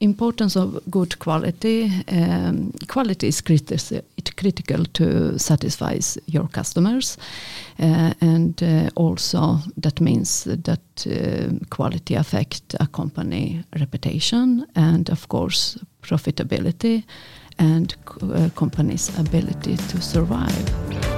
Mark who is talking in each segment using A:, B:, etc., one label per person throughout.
A: importance of good quality. Um, quality is criti- critical to satisfy your customers, uh, and uh, also that means that uh, quality affect a company reputation and of course profitability and uh, company's ability to survive.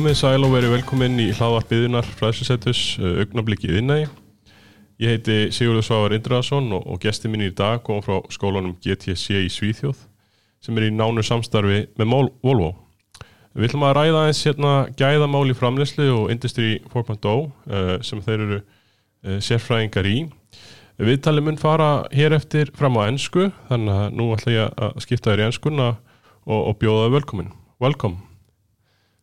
B: Komið sæl og verið velkominn í hlaðvarpiðunar fræðsisettus augnablikkið innægi. Ég heiti Sigurður Svavar Indraðarsson og, og gesti mín í dag kom frá skólanum GTC í Svíþjóð sem er í nánu samstarfi með Mól, Volvo. Við ætlum að ræða eins hérna gæðamál í framleyslu og Industry 4.0 uh, sem þeir eru uh, sérfræðingar í. Viðtalið mun fara hér eftir fram á ennsku þannig að nú ætla ég að skipta þér í ennskuna og, og bjóða velkomin. Welcome.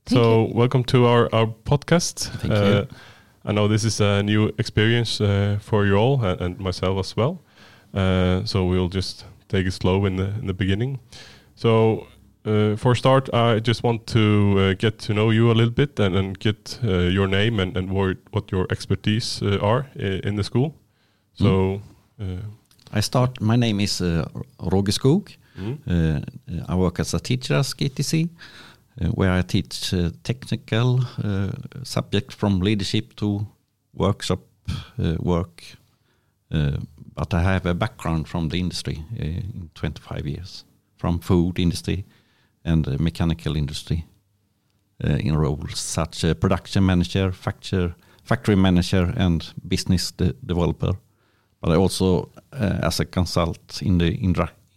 A: Thank
B: so
A: you.
B: welcome to our, our podcast.
C: Thank
B: Uh,
C: you.
B: I know this is a new experience uh, for you all and, and myself as well. Uh, so we'll just take it slow in the in the beginning. So uh, for start, I just want to uh, get to know you a little bit and, and get uh, your name and, and what, what your expertise uh, are i- in the school. So. Uh,
C: I start. My name is uh, Roger Skog.
B: mm,
C: Uh, I work as a teacher at GTC, uh, where I teach uh, technical uh, subject from leadership to workshop uh, work. Uh, but I have a background from the industry uh, in 25 years, from food industry and uh, mechanical industry, uh, in roles such as production manager, factor, factory manager, and business de- developer. But I also, uh, as a consult in the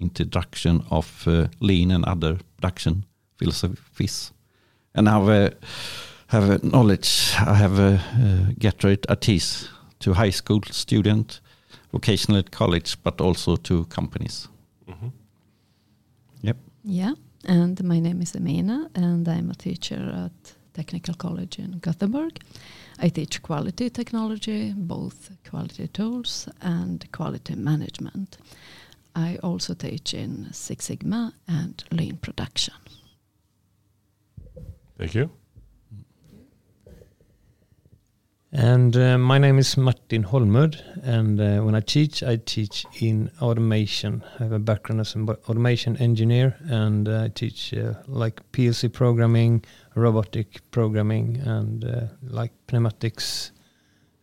C: introduction of uh, lean and other production philosophies, and I have a, have a knowledge. I have a uh, graduate artist to high school student, vocational college, but also to companies.
B: mhm.
C: Yep.
A: Yeah, and my name is Emina, and I'm a teacher at Technical College in Gothenburg. I teach quality technology, both quality tools and quality management. I also teach in Six Sigma and lean production.
B: Thank you.
D: And uh, my name is Martin Holmud, and uh, when I teach, I teach in automation. I have a background as an automation engineer, and uh, I teach uh, like PLC programming, robotic programming, and uh, like pneumatics,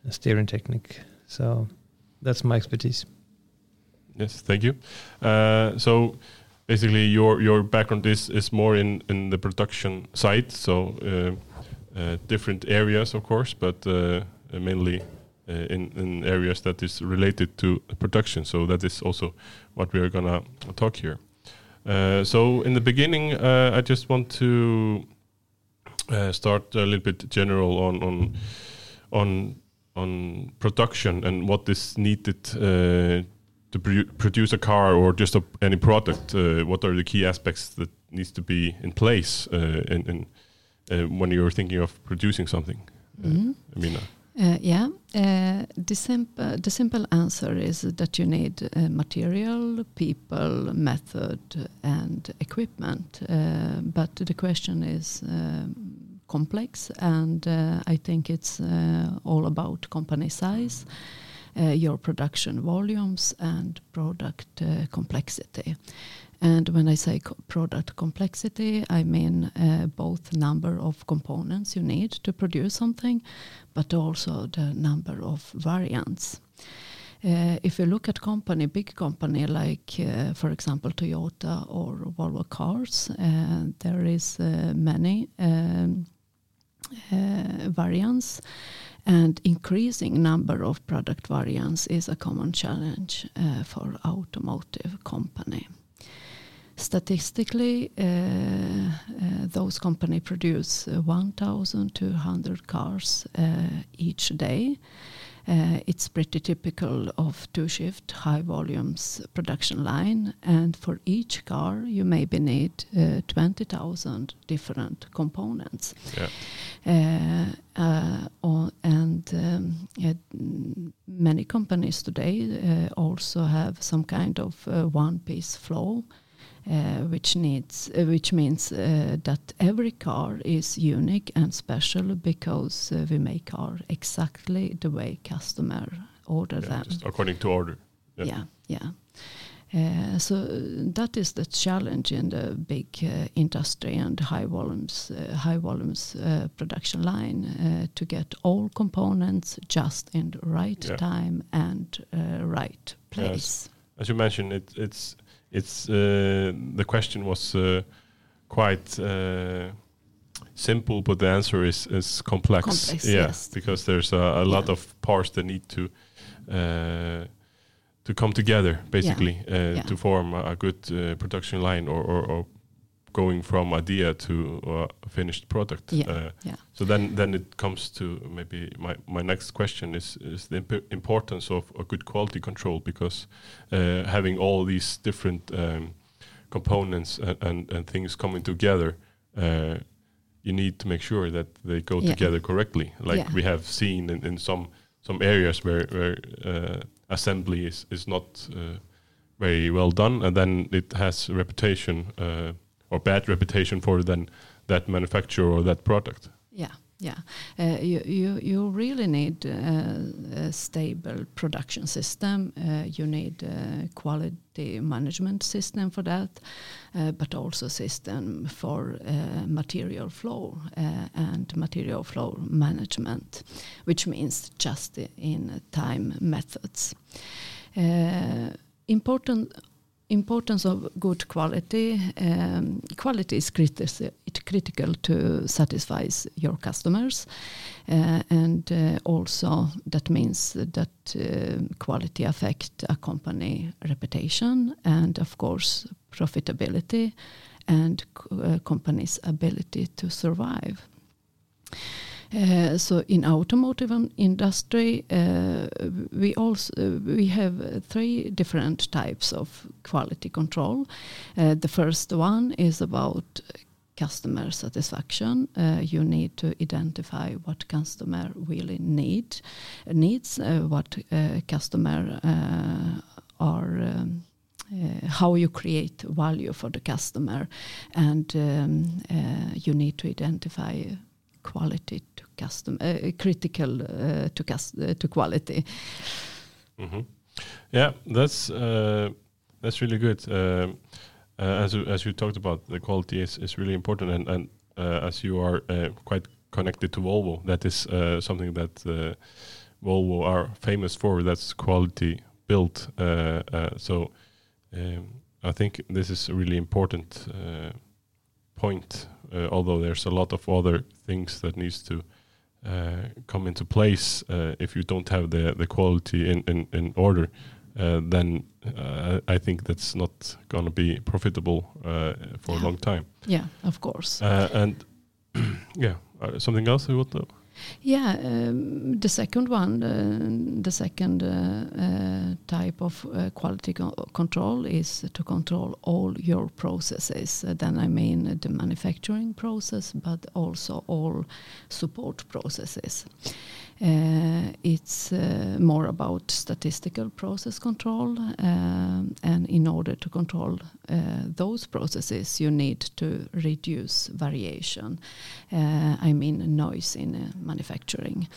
D: and steering technique. So that's my expertise.
B: Yes, thank you. Uh, so basically, your your background is is more in in the production side, so uh, uh, different areas, of course, but uh, mainly uh, in in areas that is related to production. So that is also what we are gonna talk here. So in the beginning, I just want to start a little bit general on on on on production and what is needed uh, to produ- produce a car or just a, any product. Uh, what are the key aspects that needs to be in place uh, in, in, uh, when you're thinking of producing something? I mean, uh,
A: Uh, yeah, uh, the, simple, the simple answer is that you need uh, material, people, method, and equipment. Uh, but the question is complex, and uh, I think it's uh, all about company size, uh, your production volumes, and product uh, complexity. And when I say co- product complexity, I mean uh, both number of components you need to produce something, but also the number of variants. Uh, if you look at company, big company like, uh, for example, Toyota or Volvo cars, uh, there is uh, many um, uh, variants, and increasing number of product variants is a common challenge uh, for automotive company. Statistically, uh, uh, those company produce uh, 1,200 cars uh, each day. Uh, it's pretty typical of two shift high volumes production line and for each car you maybe need uh, 20,000 different components.
B: yeah.
A: Uh, uh, and um, many companies today uh, also have some kind of uh, one piece flow uh, which needs, uh, which means uh, that every car is unique and special because uh, we make car exactly the way customer order
B: Yeah,
A: them.
B: according to order. Yeah.
A: Yeah, yeah. Uh, so that is the challenge in the big uh, industry and high volumes, uh, high volumes uh, production line uh, to get all components just in the right
B: Yeah.
A: time and uh, right place.
B: As you mentioned, it, it's it's uh, the question was uh, quite uh, simple, but the answer is is complex.
A: Complex,
B: yeah,
A: yes.
B: because there's a, a lot
A: Yeah.
B: of parts that need to uh, to come together, basically, uh,
A: Yeah.
B: to form a, a good uh, production line, or, or, or going from idea to uh, finished product.
A: Yeah,
B: Uh,
A: yeah.
B: So then, then it comes to maybe my, my next question is is the imp- importance of a good quality control because uh, having all these different um, components and, and, and things coming together, uh, you need to make sure that they go
A: Yeah.
B: together correctly. Like
A: Yeah.
B: we have seen in, in some some areas where where uh, assembly is is not uh, very well done, and then it has reputation uh, or bad reputation for then that manufacturer or that product.
A: Yeah, yeah. Uh, you, you, you really need uh, a stable production system. Uh, you need a quality management system for that, uh, but also system for uh, material flow uh, and material flow management, which means just in time methods. Important importance of good quality. Um, quality is criti- it critical to satisfy your customers, uh, and uh, also that means that uh, quality affect a company reputation and of course profitability and uh, company's ability to survive. Uh, so in automotive industry, uh, we also we have three different types of quality control. Uh, the first one is about customer satisfaction. Uh, you need to identify what customer really need needs, uh, what uh, customer are. Um, how you create value for the customer, and um, you need to identify quality to custom uh, critical uh, to cus- uh, to quality.
B: hmm Yeah, that's uh, that's really good. Uh, as as you talked about, the quality is, is really important, and and uh, as you are uh, quite connected to Volvo, that is uh, something that uh, Volvo are famous for. That's quality built. Uh, uh, so um, I think this is a really important uh, point. Uh, although there's a lot of other things that needs to uh, come into place uh, if you don't have the the quality in in, in order uh, then uh, I think that's not going to be profitable uh, for a long time
A: Yeah, of course.
B: uh, and yeah uh, something else you want to
A: Yeah, um, the second one, uh, the second uh, uh, type of uh, quality co- control is to control all your processes. Uh, then I mean the manufacturing process, but also all support processes. Uh, it's uh, more about statistical process control, um, and in order to control uh, those processes, you need to reduce variation. Uh, I mean noise in manufacturing.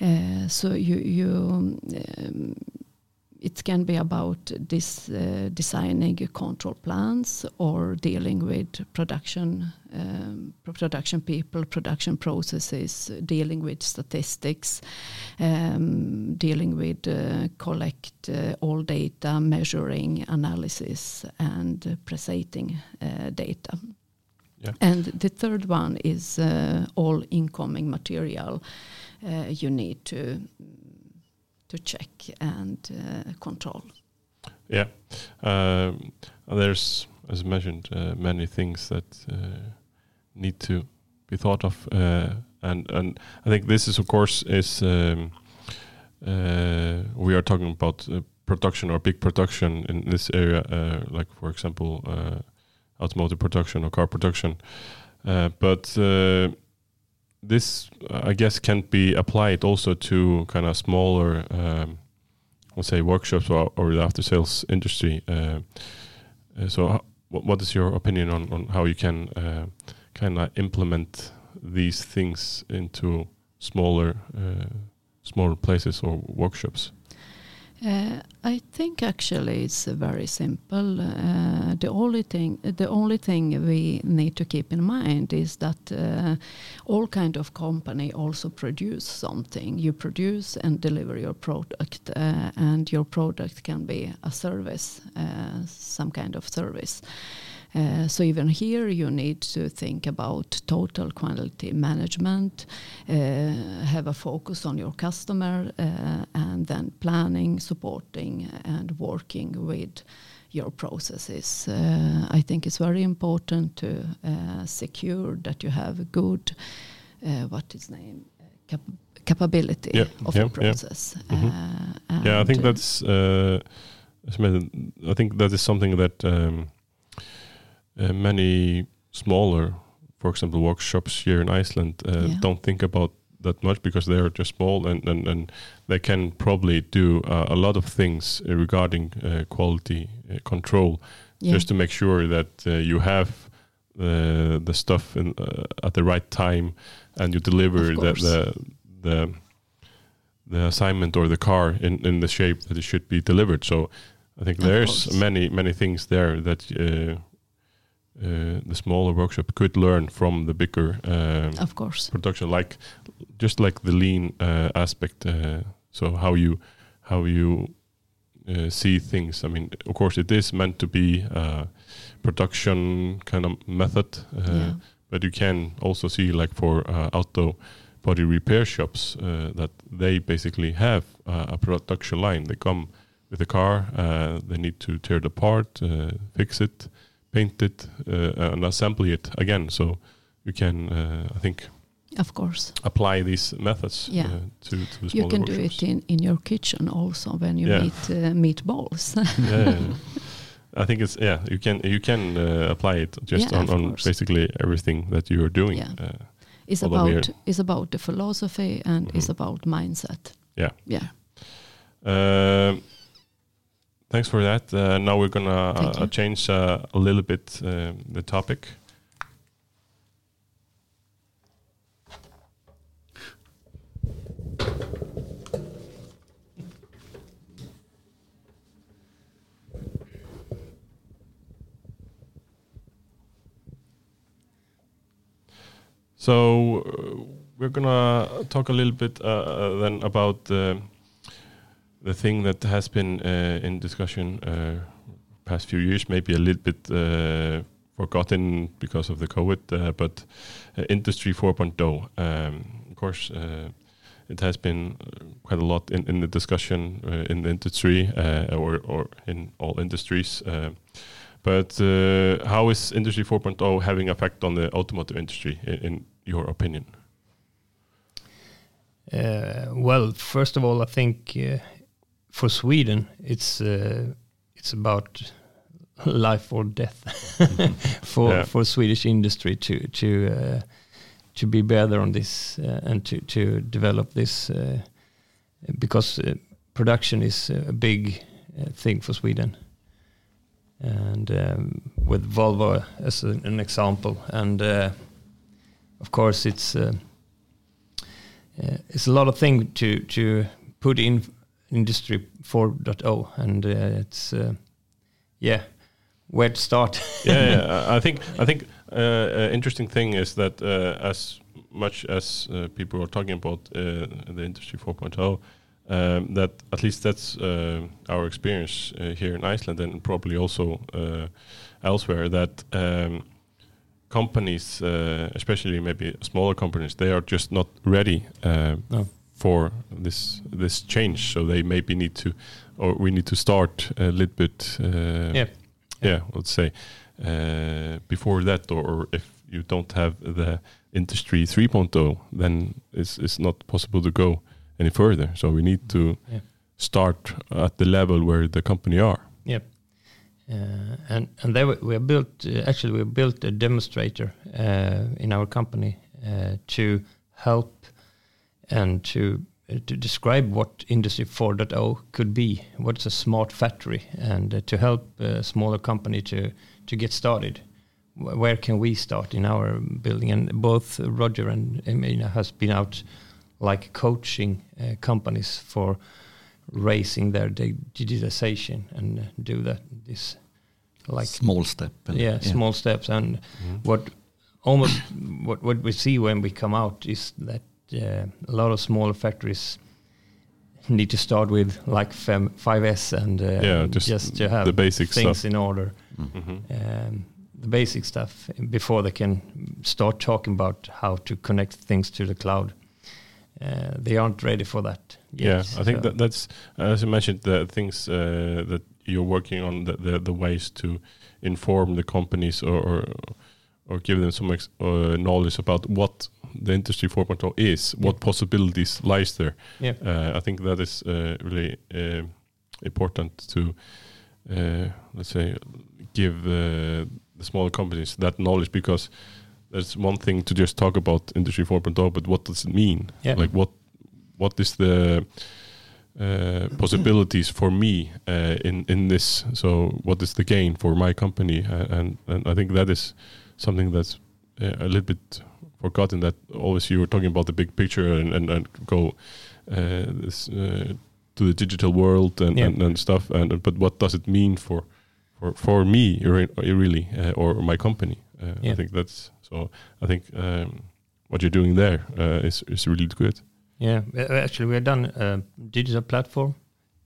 A: Uh, so you you um, it can be about this uh, designing control plans or dealing with production um, production people, production processes, dealing with statistics, um, dealing with uh, collect uh, all data, measuring, analysis, and uh, presenting data.
B: Yeah.
A: And the third one is uh, all incoming material you need to to check and uh, control.
B: yeah um, there's as mentioned uh, many things that uh, need to be thought of uh, and and I think this is of course is um, uh, we are talking about uh, production or big production in this area uh, like for example uh, automotive production or car production uh, but uh, this uh, I guess can be applied also to kind of smaller um, let's say workshops or, or the after sales industry uh, uh, so what is your opinion on, on how you can uh, kind of implement these things into smaller uh, smaller places or workshops?
A: Uh, I think actually it's very simple. Uh, the only thing, the only thing we need to keep in mind is that uh, all kind of company also produce something. You produce and deliver your product, uh, and your product can be a service, uh, some kind of service. Uh, so even here you need to think about total quality management, uh, have a focus on your customer, uh, and then planning, supporting, and working with your processes. Uh, I think it's very important to uh, secure that you have a good, uh, what is name, cap capability
B: Yeah,
A: of
B: yeah,
A: your
B: yeah.
A: process.
B: Mhm. yeah, I think that's. Uh, I think that is something that um, uh, many smaller, for example, workshops here in Iceland uh,
A: Yeah.
B: don't think about that much because they are just small and, and, and they can probably do uh, a lot of things uh, regarding uh, quality uh, control
A: yeah.
B: just to make sure that uh, you have the stuff in, uh, at the right time and you deliver the, the the the assignment or the car in, in the shape that it should be delivered. So I think
A: Of
B: there's
A: course.
B: many many things there that uh, uh, the smaller workshop could learn from the bigger um,
A: of course.
B: production, like just like the lean uh, aspect. Uh, so how you how you uh, see things. I mean, of course, it is meant to be a production kind of method, uh,
A: yeah.
B: but you can also see like for uh, auto body repair shops uh, that they basically have uh, a production line. They come with a car, uh, they need to tear it apart, uh, fix it, paint it, uh, and assemble it again. So you can, uh, I think,
A: Of course.
B: apply these methods
A: Yeah.
B: uh, to, to the
A: You can do
B: workshops.
A: it in, in your kitchen also when you
B: Yeah.
A: meet uh, meatballs.
B: yeah, yeah. I think it's yeah. You can you can uh, apply it just on, on basically everything that you are doing.
A: Yeah.
B: Uh,
A: it's about it's about the philosophy and it's
B: Mhm.
A: about mindset.
B: Yeah.
A: Yeah.
B: Thanks for that. Uh, now we're gonna uh, change uh, a little bit uh, the topic. So uh, we're gonna talk a little bit uh, uh, then about the the thing that has been uh, in discussion uh, past few years, maybe a little bit uh, forgotten because of the COVID, uh, but uh, Industry 4.0. Um, of course, uh, it has been quite a lot in, in the discussion in the industry or, or in all industries. But how is Industry 4.0 having effect on the automotive industry, in, in your opinion?
D: Uh, well, first of all, I think for Sweden, it's uh, it's about life or death for
B: Yeah.
D: for Swedish industry to to uh, to be better on this uh, and to to develop this uh, because uh, production is a big uh, thing for Sweden. And um, with Volvo as an, an example, and uh, of course it's. It's a lot of thing to to put in industry 4.0 and uh, it's uh, yeah where to start
B: yeah, yeah. I think I think uh, uh, interesting thing is that uh, as much as uh, people are talking about uh, the industry 4.0, um, that at least that's uh, our experience uh, here in Iceland and probably also uh, elsewhere. That um, companies, uh, especially maybe smaller companies, they are just not ready
D: No.
B: For this this change. So they maybe need to, or we need to start a little bit. Uh,
D: yeah
B: yeah, let's say uh, before that, or, or if you don't have the industry 3.0, then it's it's not possible to go any further. So we need to
D: Yeah.
B: start at the level where the company are.
D: Yep. Uh, and and there we, built uh, actually we built a demonstrator uh, in our company uh, to help and to uh, to describe what industry 4.0 could be what's a smart factory and uh, to help a smaller company to to get started. Wh- Where can we start in our building? And both Roger and Emina has been out like coaching uh, companies for raising their di- digitization and uh, do that this like
C: small step. and-
D: yeah, small steps and
B: Mhm.
D: what almost what what we see when we come out is that uh, a lot of smaller factories need to start with like fem, 5S and uh,
B: Yeah, just
D: just to have
B: the basic
D: things
B: stuff.
D: in order,
C: Mm.
B: Mhm.
D: um, the basic stuff before they can start talking about how to connect things to the cloud. Uh, they aren't ready for that. Yet,
B: Yeah, I think
D: so-
B: that that's as you mentioned the things uh, that you're working on the, the the ways to inform the companies or or, or give them some ex, uh, knowledge about what the industry 4.0 is, what possibilities lies there.
D: yeah,
B: Uh, I think that is uh, really uh, important to uh, let's say give uh, the smaller companies that knowledge because there's one thing to just talk about industry 4.0 but what does it mean?
D: Yeah.
B: like what what is the uh, possibilities for me uh, in in this? So what is the gain for my company? Uh, and and I think that is something that's uh, a little bit forgotten that always you were talking about the big picture and and, and go uh, this, uh, to the digital world and,
D: Yeah.
B: and, and stuff. And but what does it mean for for for me re- really uh, or my company? Uh, I think that's so I think um, what you're doing there uh, is is really good.
D: Yeah, uh, actually, we have done a digital platform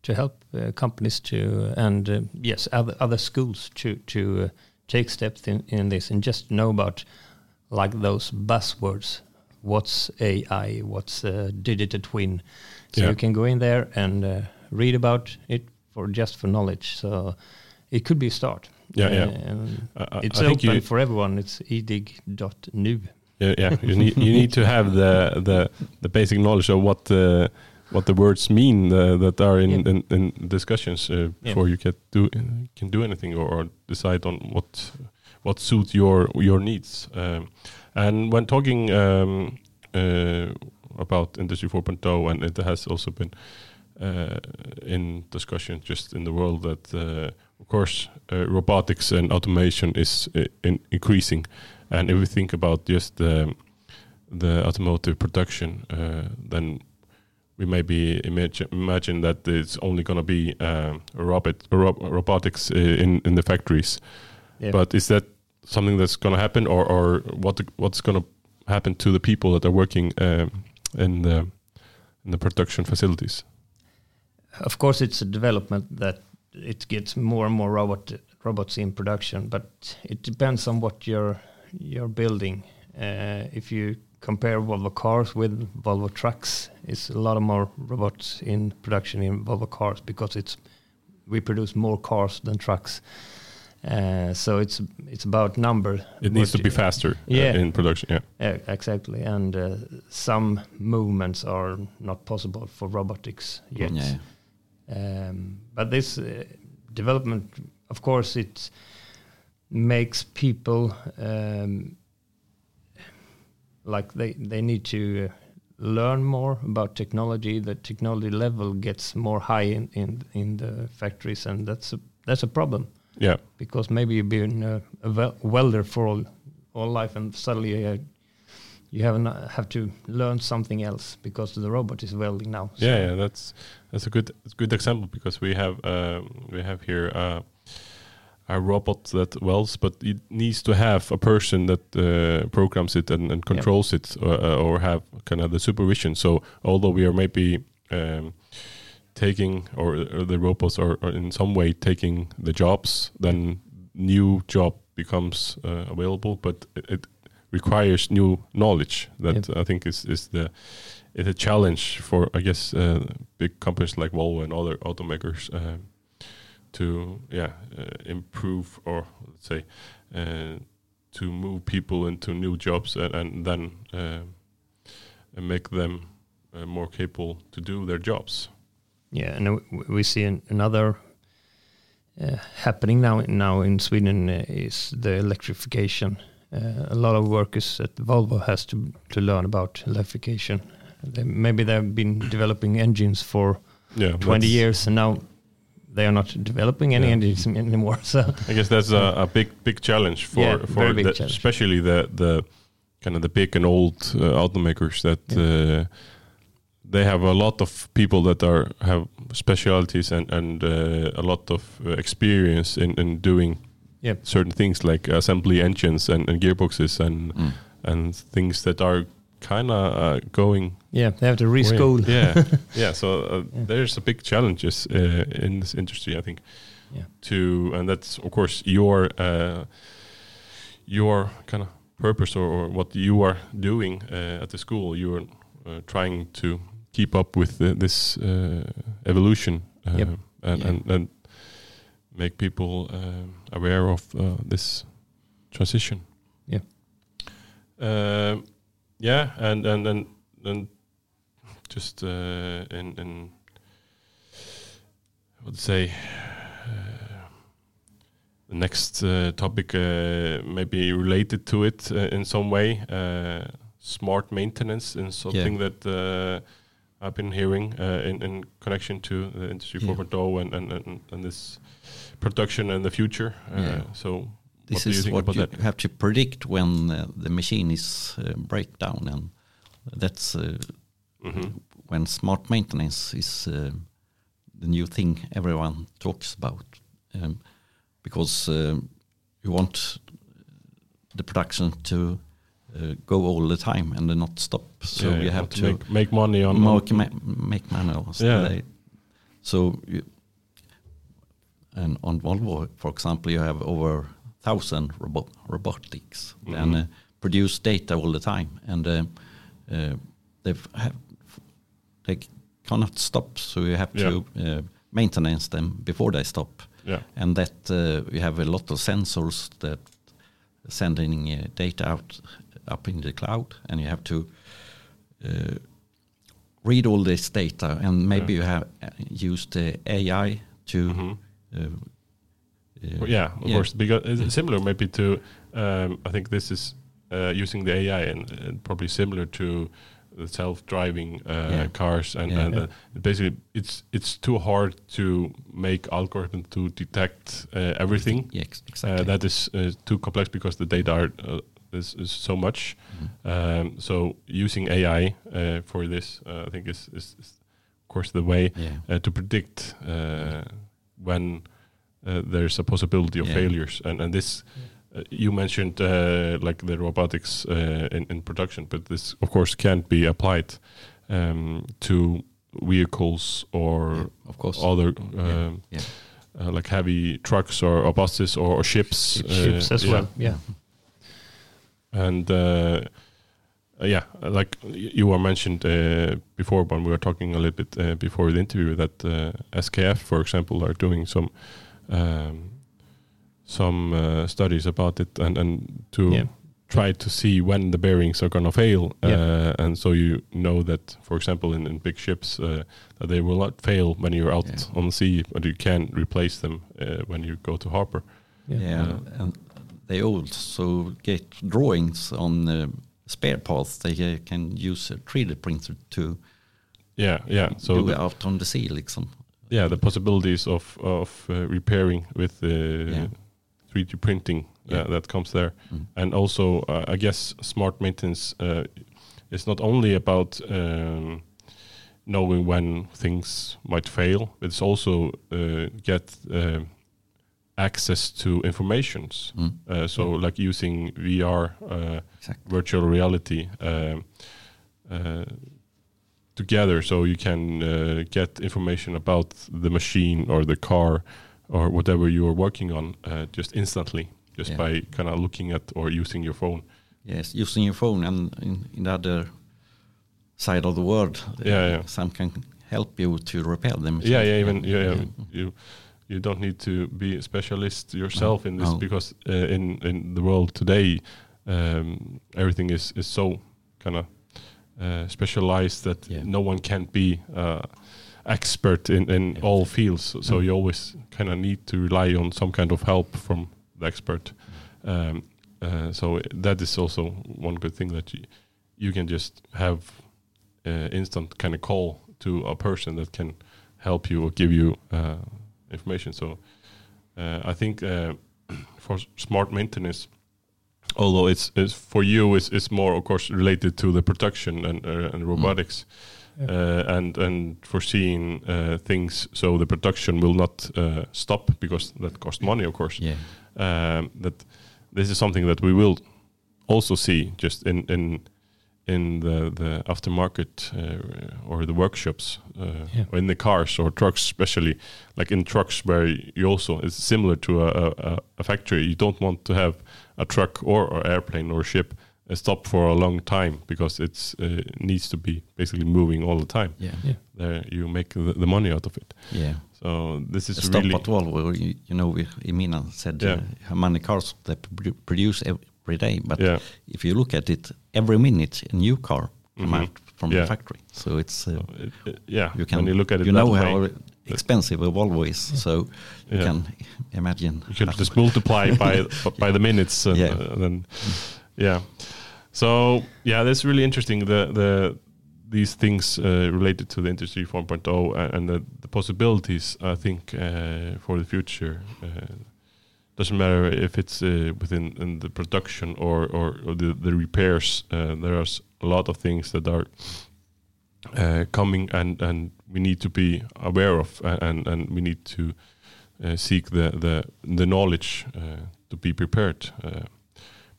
D: to help uh, companies to and uh, yes, other other schools to to uh, take steps in, in this and just know about like those buzzwords. What's AI? What's uh, digital twin? So
B: Yeah.
D: you can go in there and uh, read about it for just for knowledge. So it could be a start.
B: Yeah, yeah.
D: Uh,
B: I, I-
D: it's
B: I
D: open for everyone. It's edig.nu.
B: yeah, yeah you need you need to have the the the basic knowledge of what the what the words mean uh, that are in
D: Yeah.
B: in, in discussions uh, before you get do can do anything or, or decide on what what suits your your needs. Um, and when talking um, uh, about Industry 4.0, and it has also been uh, in discussion just in the world that, uh, of course, uh, robotics and automation is uh, in increasing. And if we think about just the, the automotive production, uh, then we maybe imagine, imagine that it's only going to be um, robot, ro- robotics uh, in, in the factories.
D: Yeah.
B: But is that something that's going to happen, or, or what what's going to happen to the people that are working um, in the in the production facilities?
D: Of course, it's a development that it gets more and more robot robots in production, but it depends on what you're you're building. Uh, if you compare Volvo cars with Volvo trucks, it's a lot of more robots in production in Volvo cars because it's we produce more cars than trucks. Uh, so it's it's about number.
B: It needs to be faster uh,
D: Yeah.
B: in production. Yeah,
D: Yeah, exactly. And uh, some movements are not possible for robotics yet.
C: Yeah.
D: Um, but this uh, development, of course, it makes people um, like they they need to uh, learn more about technology. The technology level gets more high in in, in the factories, and that's a that's a problem
B: yeah,
D: because maybe you've been uh, a wel- welder for all all life, and suddenly uh, you have an, have to learn something else because the robot is welding now. So-
B: yeah, yeah. That's that's a good good example because we have um, we have here uh, a robot that welds, but it needs to have a person that uh, programs it and, and controls it, or, uh, or have kind of the supervision. So although we are maybe um, taking or, or the robots are, are in some way taking the jobs, then new job becomes uh, available, but it, it requires new knowledge. That I think is is the it's a challenge for I guess uh, big companies like Volvo and other automakers uh, to yeah uh, improve or let's say uh, to move people into new jobs and, and then uh, and make them uh, more capable to do their jobs.
D: Yeah, and we see an, another uh, happening now now in Sweden uh, is the electrification. Uh, a lot of workers at Volvo has to to learn about electrification. They, maybe they've been developing engines for
B: Yeah,
D: 20 years, and now they are not developing any
B: Yeah.
D: engines anymore. So
B: I guess that's a, a big big challenge for
D: Yeah,
B: for the,
D: challenge.
B: especially the the kind of the big and old uh, automakers that uh, they have a lot of people that are have specialities and and uh, a lot of uh, experience in in doing
D: Yep.
B: certain things like assembly engines and, and gearboxes and
C: Mm.
B: and things that are kind of uh, going
D: yeah, they have to reschool.
B: yeah, yeah. So uh,
D: Yeah.
B: there's a big challenges uh, in this industry, I think.
D: Yeah.
B: To and that's of course your uh, your kind of purpose or, or what you are doing uh, at the school. You are uh, trying to keep up with the, this uh, evolution uh,
D: Yep.
B: and,
C: Yeah.
B: and and make people um aware of uh, this transition.
D: Yeah.
B: Um, yeah, and and and and just uh, in in I would say uh, the next uh, topic uh, may be related to it uh, in some way. Uh, smart maintenance is something that uh, I've been hearing uh, in in connection to the industry
C: Yeah.
B: 4.0 and, and and and this production and the future. Uh,
C: Yeah.
B: So
C: This
B: what
C: is what you
B: that?
C: have to predict when uh, the machine is uh, breakdown, and that's uh,
B: Mhm.
C: when smart maintenance is uh, the new thing everyone talks about, um, because um, you want the production to uh, go all the time and not stop. So
B: Yeah,
C: you have to
B: make, make money on,
C: make, ma- make manuals.
B: Yeah.
C: They- So, you, and on Volvo, for example, you have over thousand robo- robotics and
B: Mhm.
C: uh, produce data all the time, and uh, uh, they have they cannot stop. So you have to uh, maintenance them before they stop,
B: yeah.
C: and that uh, we have a lot of sensors that sending uh, data out up in the cloud, and you have to uh, read all this data, and maybe
B: Yeah.
C: you have used the AI to.
B: Mhm.
C: Uh,
B: Well, yeah, of
C: yeah.
B: course, because it's similar maybe to um, I think this is uh, using the AI and, and probably similar to the self-driving uh,
C: Yeah.
B: cars and,
C: Yeah.
B: and uh, basically it's it's too hard to make algorithm to detect uh, everything.
C: Yeah,
B: Uh,
C: exactly.
B: that is uh, too complex because the data are, uh, is, is so much.
C: Mhm.
B: Um, so using AI uh, for this, uh, I think is, is, is of course the way
C: yeah.
B: uh, to predict uh, when there's a possibility of
C: Yeah.
B: failures. And and this, uh, you mentioned uh, like the robotics uh, in, in production, but this of course can't be applied um, to vehicles or
C: Yeah, of course.
B: other um,
C: Yeah.
B: uh, like heavy trucks or, or buses or, or ships.
C: Ships.
B: uh,
D: Ships as
B: yeah.
D: well. Yeah.
B: And uh, uh, yeah, like you were mentioned uh, before when we were talking a little bit uh, before the interview that uh, SKF, for example, are doing some um, some uh, studies about it and and to
D: Yeah.
B: try to see when the bearings are going to fail,
D: Yeah.
B: uh, and so you know that, for example, in, in big ships, uh, that they will not fail when you're out
C: Yeah.
B: on the sea, but you can replace them uh, when you go to harbor.
D: Yeah.
C: Yeah,
B: Uh,
C: and they also get drawings on uh, spare parts. They can use a 3D printer to
B: Yeah, yeah. So
C: do it out on the sea, liksom.
B: Yeah, the possibilities of of uh, repairing with uh,
C: Yeah.
B: 3D printing uh,
C: Yeah.
B: that comes there,
C: Mm.
B: and also uh, I guess smart maintenance uh, is not only about um, knowing when things might fail, it's also uh, get uh, access to informations.
C: Mm.
B: Uh, so like using VR, uh,
C: Exactly.
B: virtual reality. Um, uh, together so you can uh, get information about the machine or the car or whatever you are working on uh, just instantly just
C: Yeah.
B: by kind of looking at or using your phone
C: Yes, using your phone and in, in the other side of the world, uh,
B: Yeah, yeah.
C: some can help you to repair them.
B: yeah yeah even yeah, yeah, you you don't need to be a specialist yourself in this
C: No.
B: because uh, in in the world today um, everything is is so kind of uh, specialized that
C: Yeah.
B: no one can be uh, expert in in
C: Yeah.
B: all fields so, so
C: Mm.
B: you always kind of need to rely on some kind of help from the expert um, uh, so that is also one good thing that you, you can just have uh, instant kind of call to a person that can help you or give you uh, information. So uh, I think uh, for smart maintenance, although it's, it's for you, it's, it's more of course related to the production and uh, and robotics.
D: Yeah.
B: Uh, and and foreseeing uh, things so the production will not uh, stop because that costs money, of course
C: Yeah.
B: um, that this is something that we will also see just in in in the the aftermarket uh, or the workshops uh,
D: Yeah.
B: or in the cars or trucks especially like in trucks where you also it's similar to a, a, a factory you don't want to have a truck or, or airplane or ship uh, stop for a long time because it's uh, needs to be basically moving all the time
C: Yeah.
D: Yeah.
B: there you make the, the money out of it
C: Yeah.
B: so this is
C: Stop
B: really
C: at Volvo, you, you know, we- Emina said
B: Yeah.
C: uh, how many cars they produce every day. But
B: yeah
C: if you look at it, every minute a new car come
B: Mhm.
C: out from
B: Yeah.
C: the factory. So it's uh,
B: it- it- yeah
C: you can
B: when you look at it
C: you know
B: way,
C: how expensive a Volvo is. So you
B: Yeah.
C: can imagine.
B: you can just multiply by by the minutes and,
C: Yeah.
B: uh, then yeah so yeah that's really interesting the the these things uh, related to the industry 4.0 and, and the, the possibilities i think uh, for the future uh, doesn't matter if it's uh, within in the production or or, or the, the repairs uh, there are a lot of things that are uh, coming and and we need to be aware of and and we need to uh, seek the the the knowledge uh, to be prepared. Uh,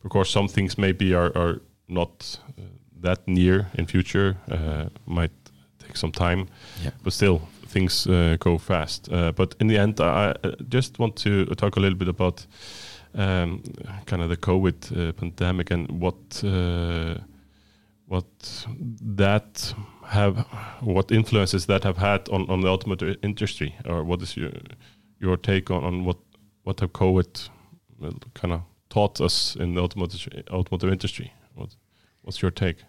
B: of course, some things maybe are are not uh, that near in future. Uh, might take some time,
C: Yeah.
B: but still things uh, go fast. Uh, but in the end, I, just want to talk a little bit about um, kind of the COVID uh, pandemic and what what that have what influences that have had on, on the automotive industry, or what is your your take on, on what what have COVID kind of taught us in the automotive automotive industry? What what's your take?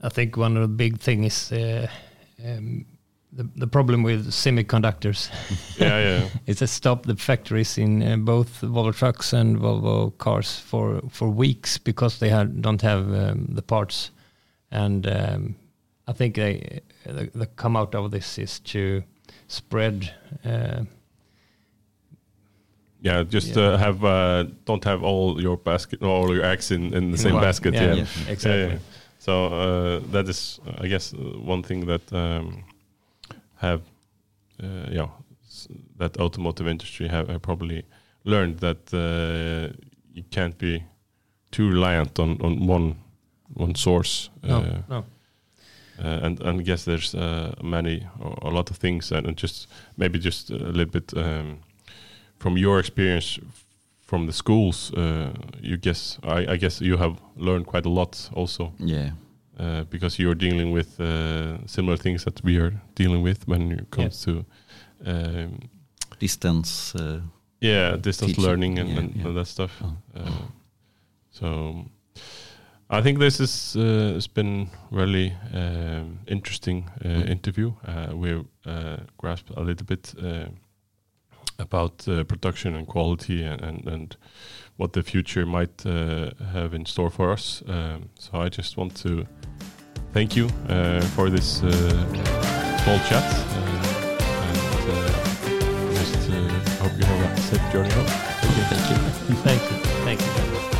D: I think one of the big things is uh, um, the the problem with semiconductors.
B: yeah, yeah,
D: It's a stop the factories in uh, both Volvo trucks and Volvo cars for for weeks because they had, don't have um, the parts, and um, I think they the, the come out of this is to spread. Uh,
B: yeah. Just
D: Yeah.
B: Uh, have uh, don't have all your basket, all your eggs in, in the same basket.
D: Yeah,
B: Yeah,
C: Yeah.
D: exactly.
B: So uh, that is, uh, I guess, uh, one thing that um, have, uh, yeah, s- that automotive industry have, have probably learned that uh, you can't be too reliant on, on one one source.
D: No,
B: Uh,
D: no.
B: uh, and and I guess there's uh, many or a lot of things and, and just maybe just a little bit um, from your experience from the schools. Uh, you guess I, I guess you have learned quite a lot also
C: Yeah.
B: Uh, because you're dealing with uh, similar things that we are dealing with when it comes to um,
C: Distance. Uh,
B: yeah distance
C: Teaching,
B: learning and,
C: yeah,
B: and,
C: yeah.
B: and that stuff.
C: Oh.
B: Uh, so I think this has uh, has been really um, interesting uh,
C: Mm.
B: interview. Uh, we've uh, grasped a little bit uh, about uh, production and quality and, and, and what the future might uh, have in store for us. Um, so I just want to thank you uh, for this uh, small chat. And just hope you have a safe journey home.
C: Thank you.
D: Thank